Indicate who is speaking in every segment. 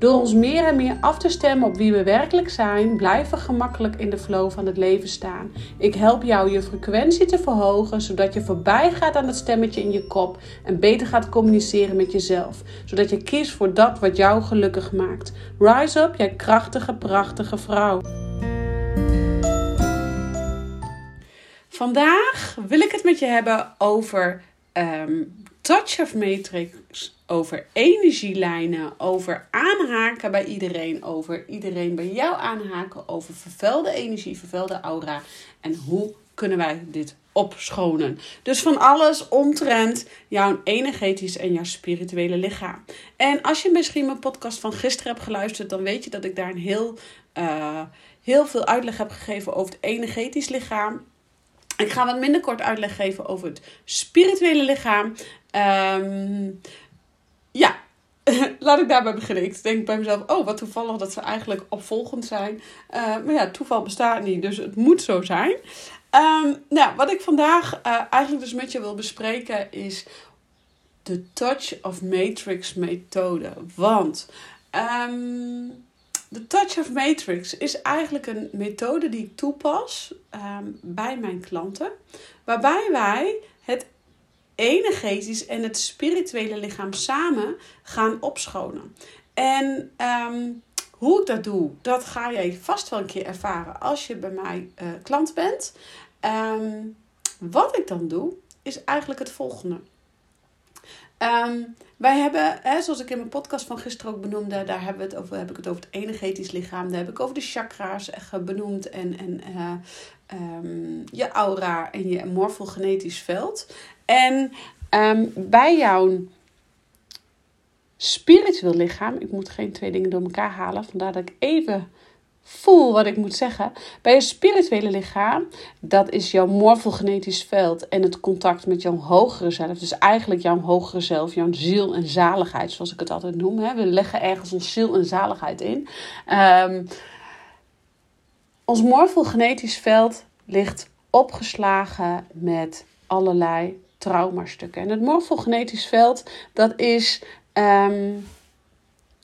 Speaker 1: Door ons meer en meer af te stemmen op wie we werkelijk zijn, blijven we gemakkelijk in de flow van het leven staan. Ik help jou je frequentie te verhogen, zodat je voorbij gaat aan het stemmetje in je kop en beter gaat communiceren met jezelf, zodat je kiest voor dat wat jou gelukkig maakt. Rise up, jij krachtige, prachtige vrouw. Vandaag wil ik het met je hebben over ehm, Touch Matrix, over energielijnen, over aanhaken bij iedereen, over iedereen bij jou aanhaken, over vervuilde energie, vervuilde aura en hoe kunnen wij dit opschonen. Dus van alles omtrent jouw energetisch en jouw spirituele lichaam. En als je misschien mijn podcast van gisteren hebt geluisterd, dan weet je dat ik daar een heel, uh, heel veel uitleg heb gegeven over het energetisch lichaam. Ik ga wat minder kort uitleg geven over het spirituele lichaam. Um, ja, laat ik daarbij beginnen. Ik denk bij mezelf, oh wat toevallig dat ze eigenlijk opvolgend zijn. Uh, maar ja, toeval bestaat niet, dus het moet zo zijn. Um, nou, wat ik vandaag uh, eigenlijk dus met je wil bespreken is de Touch of Matrix methode. Want um, de Touch of Matrix is eigenlijk een methode die ik toepas bij mijn klanten. Waarbij wij het energetisch en het spirituele lichaam samen gaan opschonen. En um, hoe ik dat doe, dat ga jij vast wel een keer ervaren als je bij mij uh, klant bent. Um, wat ik dan doe, is eigenlijk het volgende. Um, wij hebben, hè, zoals ik in mijn podcast van gisteren ook benoemde, daar hebben we het over, heb ik het over het energetisch lichaam. Daar heb ik over de chakra's benoemd en, en uh, um, je aura en je morfogenetisch veld. En um, bij jouw spiritueel lichaam, ik moet geen twee dingen door elkaar halen, vandaar dat ik even voel wat ik moet zeggen. Bij je spirituele lichaam, dat is jouw morfogenetisch veld en het contact met jouw hogere zelf. Dus eigenlijk jouw hogere zelf, jouw ziel en zaligheid, zoals ik het altijd noem. Hè. We leggen ergens ons ziel en zaligheid in. Um, ons morfogenetisch veld ligt opgeslagen met allerlei traumastukken. En het morfogenetisch veld, dat is um,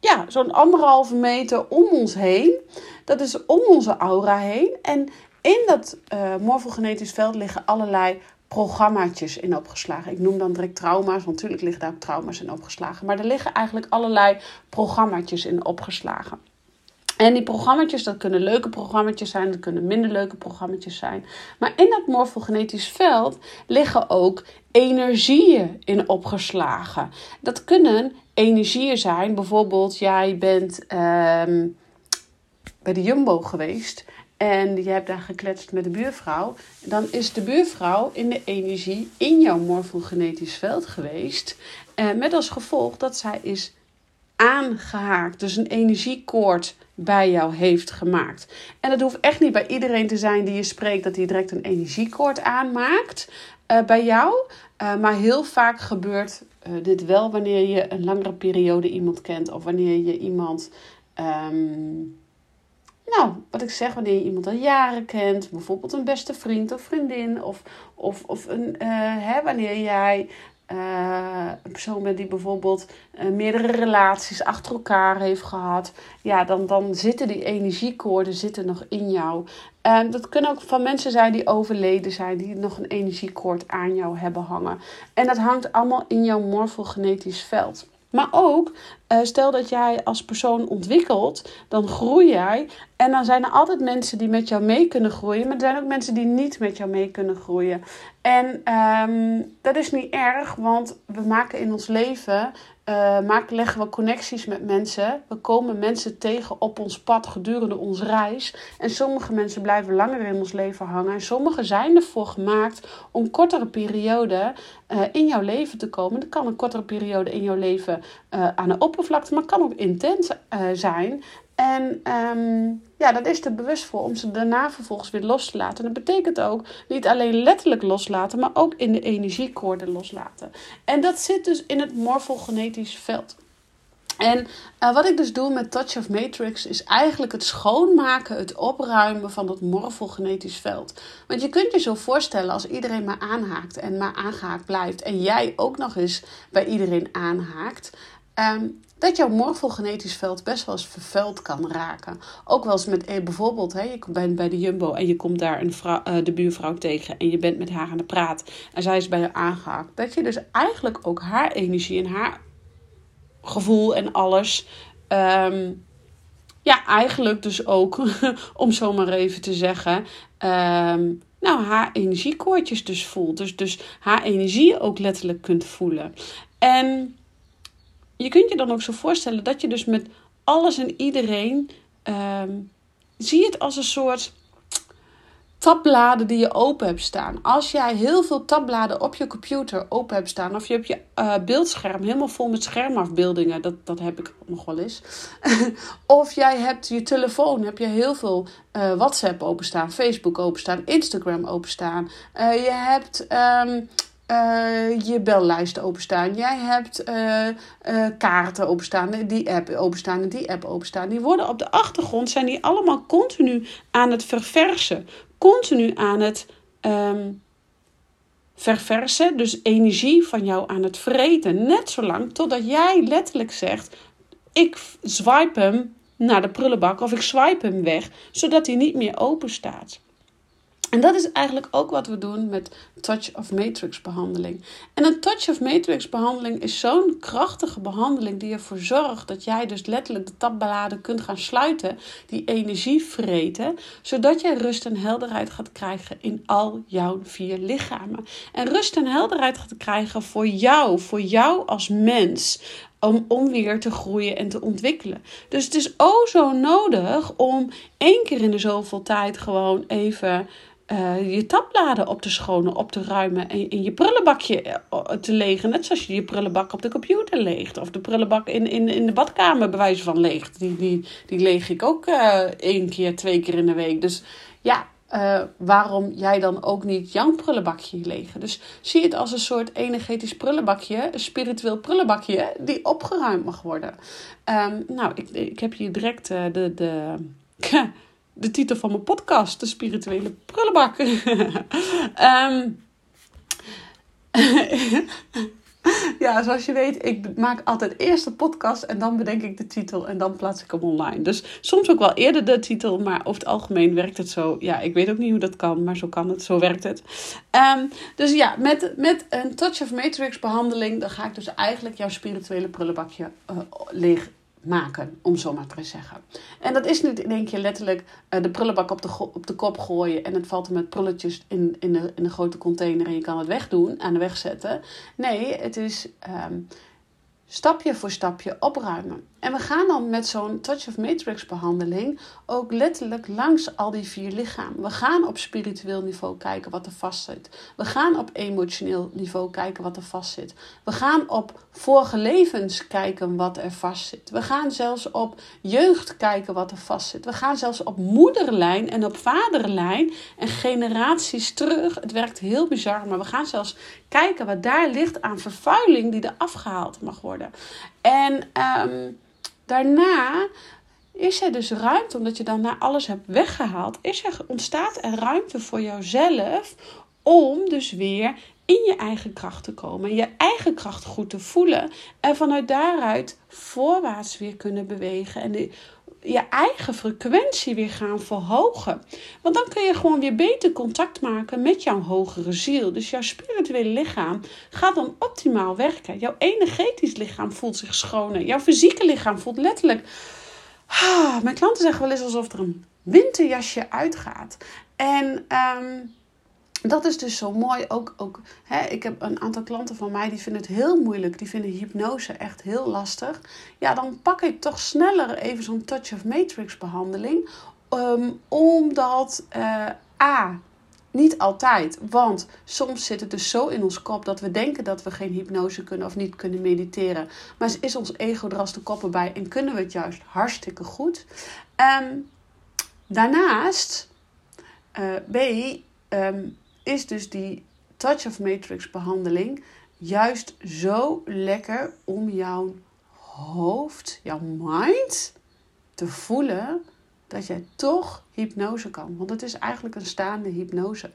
Speaker 1: ja, zo'n anderhalve meter om ons heen. Dat is om onze aura heen. En in dat uh, morfogenetisch veld liggen allerlei programmaatjes in opgeslagen. Ik noem dan direct trauma's, want natuurlijk liggen daar trauma's in opgeslagen. Maar er liggen eigenlijk allerlei programmaatjes in opgeslagen. En die programma's, dat kunnen leuke programma's zijn, dat kunnen minder leuke programma's zijn. Maar in dat morfogenetisch veld liggen ook energieën in opgeslagen. Dat kunnen energieën zijn, bijvoorbeeld jij bent um, bij de Jumbo geweest en je hebt daar gekletst met de buurvrouw, dan is de buurvrouw in de energie in jouw morfogenetisch veld geweest. Uh, met als gevolg dat zij is aangehaakt, dus een energiekoord bij jou heeft gemaakt. En dat hoeft echt niet bij iedereen te zijn die je spreekt dat hij direct een energiekoord aanmaakt uh, bij jou. Uh, maar heel vaak gebeurt uh, dit wel wanneer je een langere periode iemand kent of wanneer je iemand. Um, nou, wat ik zeg, wanneer je iemand al jaren kent, bijvoorbeeld een beste vriend of vriendin, of, of, of een, hè, wanneer jij uh, een persoon die bijvoorbeeld uh, meerdere relaties achter elkaar heeft gehad, ja, dan, dan zitten die energiekoorden zitten nog in jou. Uh, dat kunnen ook van mensen zijn die overleden zijn, die nog een energiekoord aan jou hebben hangen. En dat hangt allemaal in jouw morfogenetisch veld. Maar ook, uh, stel dat jij als persoon ontwikkelt, dan groei jij. En dan zijn er altijd mensen die met jou mee kunnen groeien. Maar er zijn ook mensen die niet met jou mee kunnen groeien. En um, dat is niet erg, want we maken in ons leven uh, leggen we connecties met mensen. We komen mensen tegen op ons pad gedurende onze reis. En sommige mensen blijven langer in ons leven hangen. En sommige zijn ervoor gemaakt om kortere perioden uh, in jouw leven te komen. Dat kan een kortere periode in jouw leven uh, aan de oppervlakte, maar kan ook intens zijn. En um, ja, dat is er bewust voor om ze daarna vervolgens weer los te laten. En dat betekent ook niet alleen letterlijk loslaten, maar ook in de energiekoorden loslaten. En dat zit dus in het morfogenetisch veld. En uh, wat ik dus doe met Touch of Matrix is eigenlijk het schoonmaken, het opruimen van dat morfogenetisch veld. Want je kunt je zo voorstellen als iedereen maar aanhaakt en maar aangehaakt blijft en jij ook nog eens bij iedereen aanhaakt. Um, dat jouw morfogenetisch veld best wel eens vervuild kan raken. Ook wel eens met eh, bijvoorbeeld, hè, je bent bij de Jumbo en je komt daar een vrouw, uh, de buurvrouw tegen en je bent met haar aan de praat en zij is bij je aangehaakt. Dat je dus eigenlijk ook haar energie en haar gevoel en alles. Um, ja, eigenlijk dus ook, om zo maar even te zeggen, um, nou, haar energiekoortjes dus voelt. Dus, dus haar energie ook letterlijk kunt voelen. En je kunt je dan ook zo voorstellen dat je dus met alles en iedereen. Um, zie het als een soort tabbladen die je open hebt staan. Als jij heel veel tabbladen op je computer open hebt staan, of je hebt je uh, beeldscherm helemaal vol met schermafbeeldingen, dat, dat heb ik nog wel eens. of jij hebt je telefoon, heb je heel veel uh, WhatsApp openstaan, Facebook openstaan, Instagram openstaan. Uh, je hebt. Um, uh, je bellijst openstaan. Jij hebt uh, uh, kaarten openstaan, die app openstaan en die app openstaan. Die worden op de achtergrond, zijn die allemaal continu aan het verversen. Continu aan het um, verversen, dus energie van jou aan het vreten. Net zolang totdat jij letterlijk zegt, ik swipe hem naar de prullenbak of ik swipe hem weg, zodat hij niet meer open staat. En dat is eigenlijk ook wat we doen met Touch of Matrix behandeling. En een Touch of Matrix behandeling is zo'n krachtige behandeling die ervoor zorgt dat jij dus letterlijk de tabbladen kunt gaan sluiten, die energie vreten, zodat jij rust en helderheid gaat krijgen in al jouw vier lichamen. En rust en helderheid gaat krijgen voor jou, voor jou als mens om, om weer te groeien en te ontwikkelen. Dus het is oh zo nodig om één keer in de zoveel tijd gewoon even uh, je tabbladen op te schonen, op te ruimen en in je prullenbakje eh, te legen. Net zoals je je prullenbak op de computer leegt. Of de prullenbak in, in, in de badkamer bij wijze van leegt. Die, die, die leeg ik ook uh, één keer, twee keer in de week. Dus ja, waarom jij dan ook niet jouw prullenbakje legen? Dus zie het als een soort energetisch prullenbakje, een spiritueel prullenbakje, die opgeruimd mag worden. Um, nou, ik, ik heb hier direct de... de de titel van mijn podcast, De Spirituele Prullenbak. um, ja, zoals je weet, ik maak altijd eerst de podcast en dan bedenk ik de titel en dan plaats ik hem online. Dus soms ook wel eerder de titel, maar over het algemeen werkt het zo. Ja, ik weet ook niet hoe dat kan, maar zo kan het, zo werkt het. Um, dus ja, met, met een Touch of Matrix behandeling, dan ga ik dus eigenlijk jouw spirituele prullenbakje uh, leeg maken, om zo maar te zeggen. En dat is niet in één keer letterlijk uh, de prullenbak op de, op de kop gooien en het valt er met prulletjes in, in, de, in een grote container en je kan het wegdoen, aan de weg zetten. Nee, het is um, stapje voor stapje opruimen. En we gaan dan met zo'n Touch of Matrix behandeling ook letterlijk langs al die vier lichamen. We gaan op spiritueel niveau kijken wat er vast zit. We gaan op emotioneel niveau kijken wat er vast zit. We gaan op vorige levens kijken wat er vast zit. We gaan zelfs op jeugd kijken wat er vast zit. We gaan zelfs op moederlijn en op vaderlijn en generaties terug. Het werkt heel bizar, maar we gaan zelfs kijken wat daar ligt aan vervuiling die er afgehaald mag worden. En um, Daarna is er dus ruimte, omdat je dan na alles hebt weggehaald, is er, ontstaat er ruimte voor jouzelf om dus weer in je eigen kracht te komen. Je eigen kracht goed te voelen. En vanuit daaruit voorwaarts weer kunnen bewegen. En je eigen frequentie weer gaan verhogen. Want dan kun je gewoon weer beter contact maken met jouw hogere ziel. Dus jouw spirituele lichaam gaat dan optimaal werken. Jouw energetisch lichaam voelt zich schoner. Jouw fysieke lichaam voelt letterlijk. Ah, mijn klanten zeggen wel eens alsof er een winterjasje uitgaat. En um, dat is dus zo mooi. Ook, ook, hè, ik heb een aantal klanten van mij die vinden het heel moeilijk. Die vinden hypnose echt heel lastig. Ja, dan pak ik toch sneller even zo'n touch of matrix behandeling. Um, omdat uh, A. Niet altijd, want soms zit het dus zo in ons kop dat we denken dat we geen hypnose kunnen of niet kunnen mediteren. Maar is ons ego er als de koppen bij en kunnen we het juist hartstikke goed. Um, daarnaast, uh, B, um, is dus die touch of matrix behandeling juist zo lekker om jouw hoofd, jouw mind te voelen dat jij toch hypnose kan. Want het is eigenlijk een staande hypnose.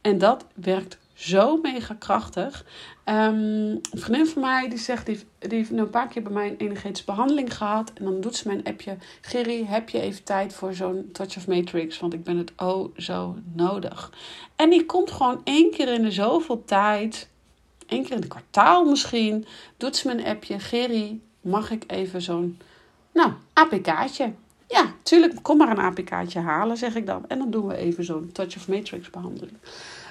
Speaker 1: En dat werkt zo mega krachtig. Um, een vriendin van mij die zegt, die, die heeft een paar keer bij mij een energetische behandeling gehad. En dan doet ze mijn appje. Giri, heb je even tijd voor zo'n Touch of Matrix? Want ik ben het oh zo nodig. En die komt gewoon één keer in de zoveel tijd, één keer in het kwartaal misschien, doet ze mijn appje. Giri, mag ik even zo'n, nou, APK'tje? Ja, tuurlijk, kom maar een APK'tje halen, zeg ik dan. En dan doen we even zo'n Touch of Matrix behandeling.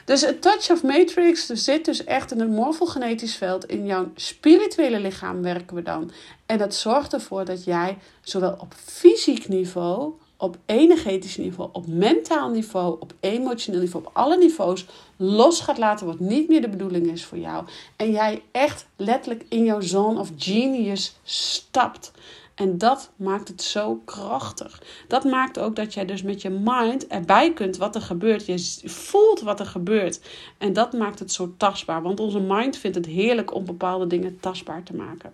Speaker 1: Dus het Touch of Matrix zit dus echt in het morfogenetisch veld. In jouw spirituele lichaam werken we dan. En dat zorgt ervoor dat jij zowel op fysiek niveau, op energetisch niveau, op mentaal niveau, op emotioneel niveau, op alle niveaus los gaat laten wat niet meer de bedoeling is voor jou. En jij echt letterlijk in jouw zone of genius stapt. En dat maakt het zo krachtig. Dat maakt ook dat jij dus met je mind erbij kunt wat er gebeurt. Je voelt wat er gebeurt. En dat maakt het zo tastbaar. Want onze mind vindt het heerlijk om bepaalde dingen tastbaar te maken.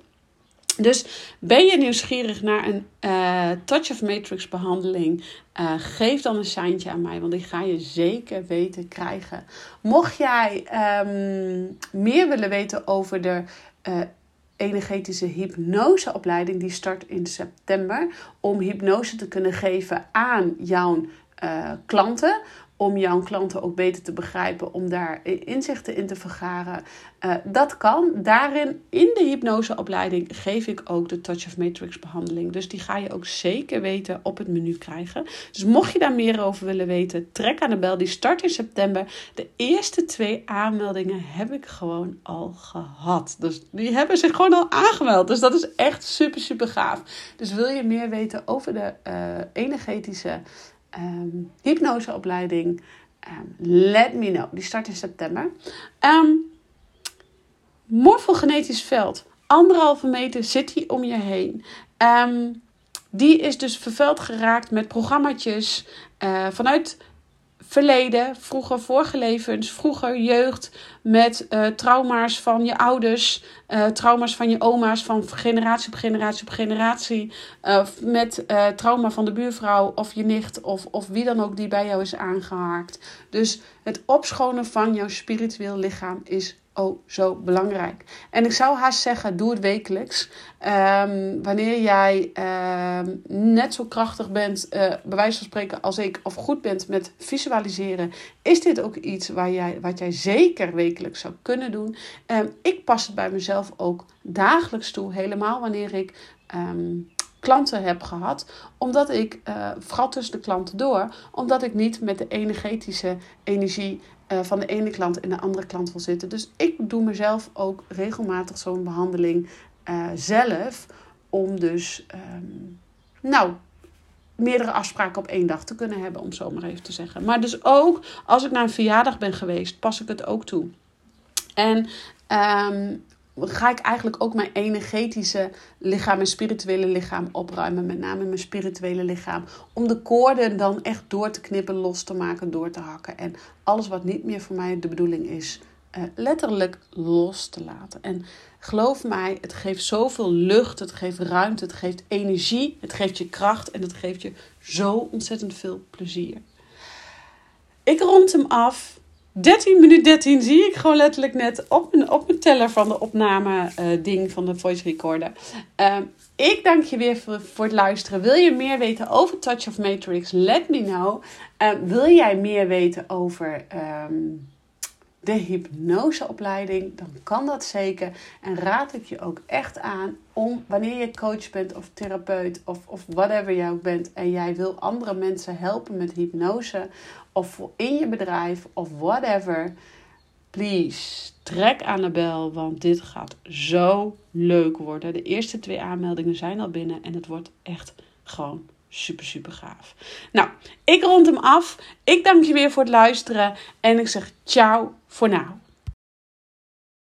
Speaker 1: Dus ben je nieuwsgierig naar een uh, Touch of Matrix behandeling? Uh, geef dan een seintje aan mij, want die ga je zeker weten krijgen. Mocht jij um, meer willen weten over de uh, energetische hypnoseopleiding. Die start in september. Om hypnose te kunnen geven aan jouw uh, klanten om jouw klanten ook beter te begrijpen, om daar inzichten in te vergaren. Uh, dat kan. Daarin, in de hypnoseopleiding, geef ik ook de Touch of Matrix behandeling. Dus die ga je ook zeker weten op het menu krijgen. Dus mocht je daar meer over willen weten, trek aan de bel. Die start in september. De eerste twee aanmeldingen heb ik gewoon al gehad. Dus die hebben zich gewoon al aangemeld. Dus dat is echt super, super gaaf. Dus wil je meer weten over de uh, energetische um, hypnoseopleiding. Um, let me know. Die start in september. Um, morfogenetisch veld. Anderhalve meter zit die om je heen. die is dus vervuild geraakt met programma's uh, vanuit verleden, vroeger vorige levens, vroeger jeugd met uh, trauma's van je ouders, uh, trauma's van je oma's, van generatie op generatie op generatie, uh, met trauma van de buurvrouw of je nicht of, of wie dan ook die bij jou is aangehaakt. Dus het opschonen van jouw spiritueel lichaam is oh zo belangrijk. En ik zou haast zeggen, doe het wekelijks. Um, wanneer jij um, net zo krachtig bent, uh, bij wijze van spreken als ik, of goed bent met visualiseren, is dit ook iets waar jij, wat jij zeker wekelijks zou kunnen doen. Um, ik pas het bij mezelf ook dagelijks toe, helemaal wanneer ik klanten heb gehad. Omdat ik, uh, vooral tussen de klanten door, omdat ik niet met de energetische energie uh, van de ene klant en de andere klant wil zitten. Dus ik doe mezelf ook regelmatig zo'n behandeling uh, zelf. Om dus, um, nou, meerdere afspraken op één dag te kunnen hebben, om zo maar even te zeggen. Maar dus ook als ik naar een verjaardag ben geweest, pas ik het ook toe. En um, ga ik eigenlijk ook mijn energetische lichaam, mijn spirituele lichaam opruimen. Met name mijn spirituele lichaam. Om de koorden dan echt door te knippen, los te maken, door te hakken. En alles wat niet meer voor mij de bedoeling is, uh, letterlijk los te laten. En geloof mij, het geeft zoveel lucht, het geeft ruimte, het geeft energie, het geeft je kracht en het geeft je zo ontzettend veel plezier. Ik rond hem af. 13 minuut 13 zie ik gewoon letterlijk net op mijn, op mijn teller van de opname uh, ding van de voice recorder. Uh, ik dank je weer voor, voor, het luisteren. Wil je meer weten over Touch of Matrix? Let me know. Uh, wil jij meer weten over um, de hypnoseopleiding, dan kan dat zeker. En raad ik je ook echt aan om wanneer je coach bent of therapeut of, of whatever jij ook bent en jij wil andere mensen helpen met hypnose of in je bedrijf of whatever, please trek aan de bel, want dit gaat zo leuk worden. De eerste twee aanmeldingen zijn al binnen en het wordt echt gewoon super, super gaaf. Nou, ik rond hem af. Ik dank je weer voor het luisteren en ik zeg ciao voor now.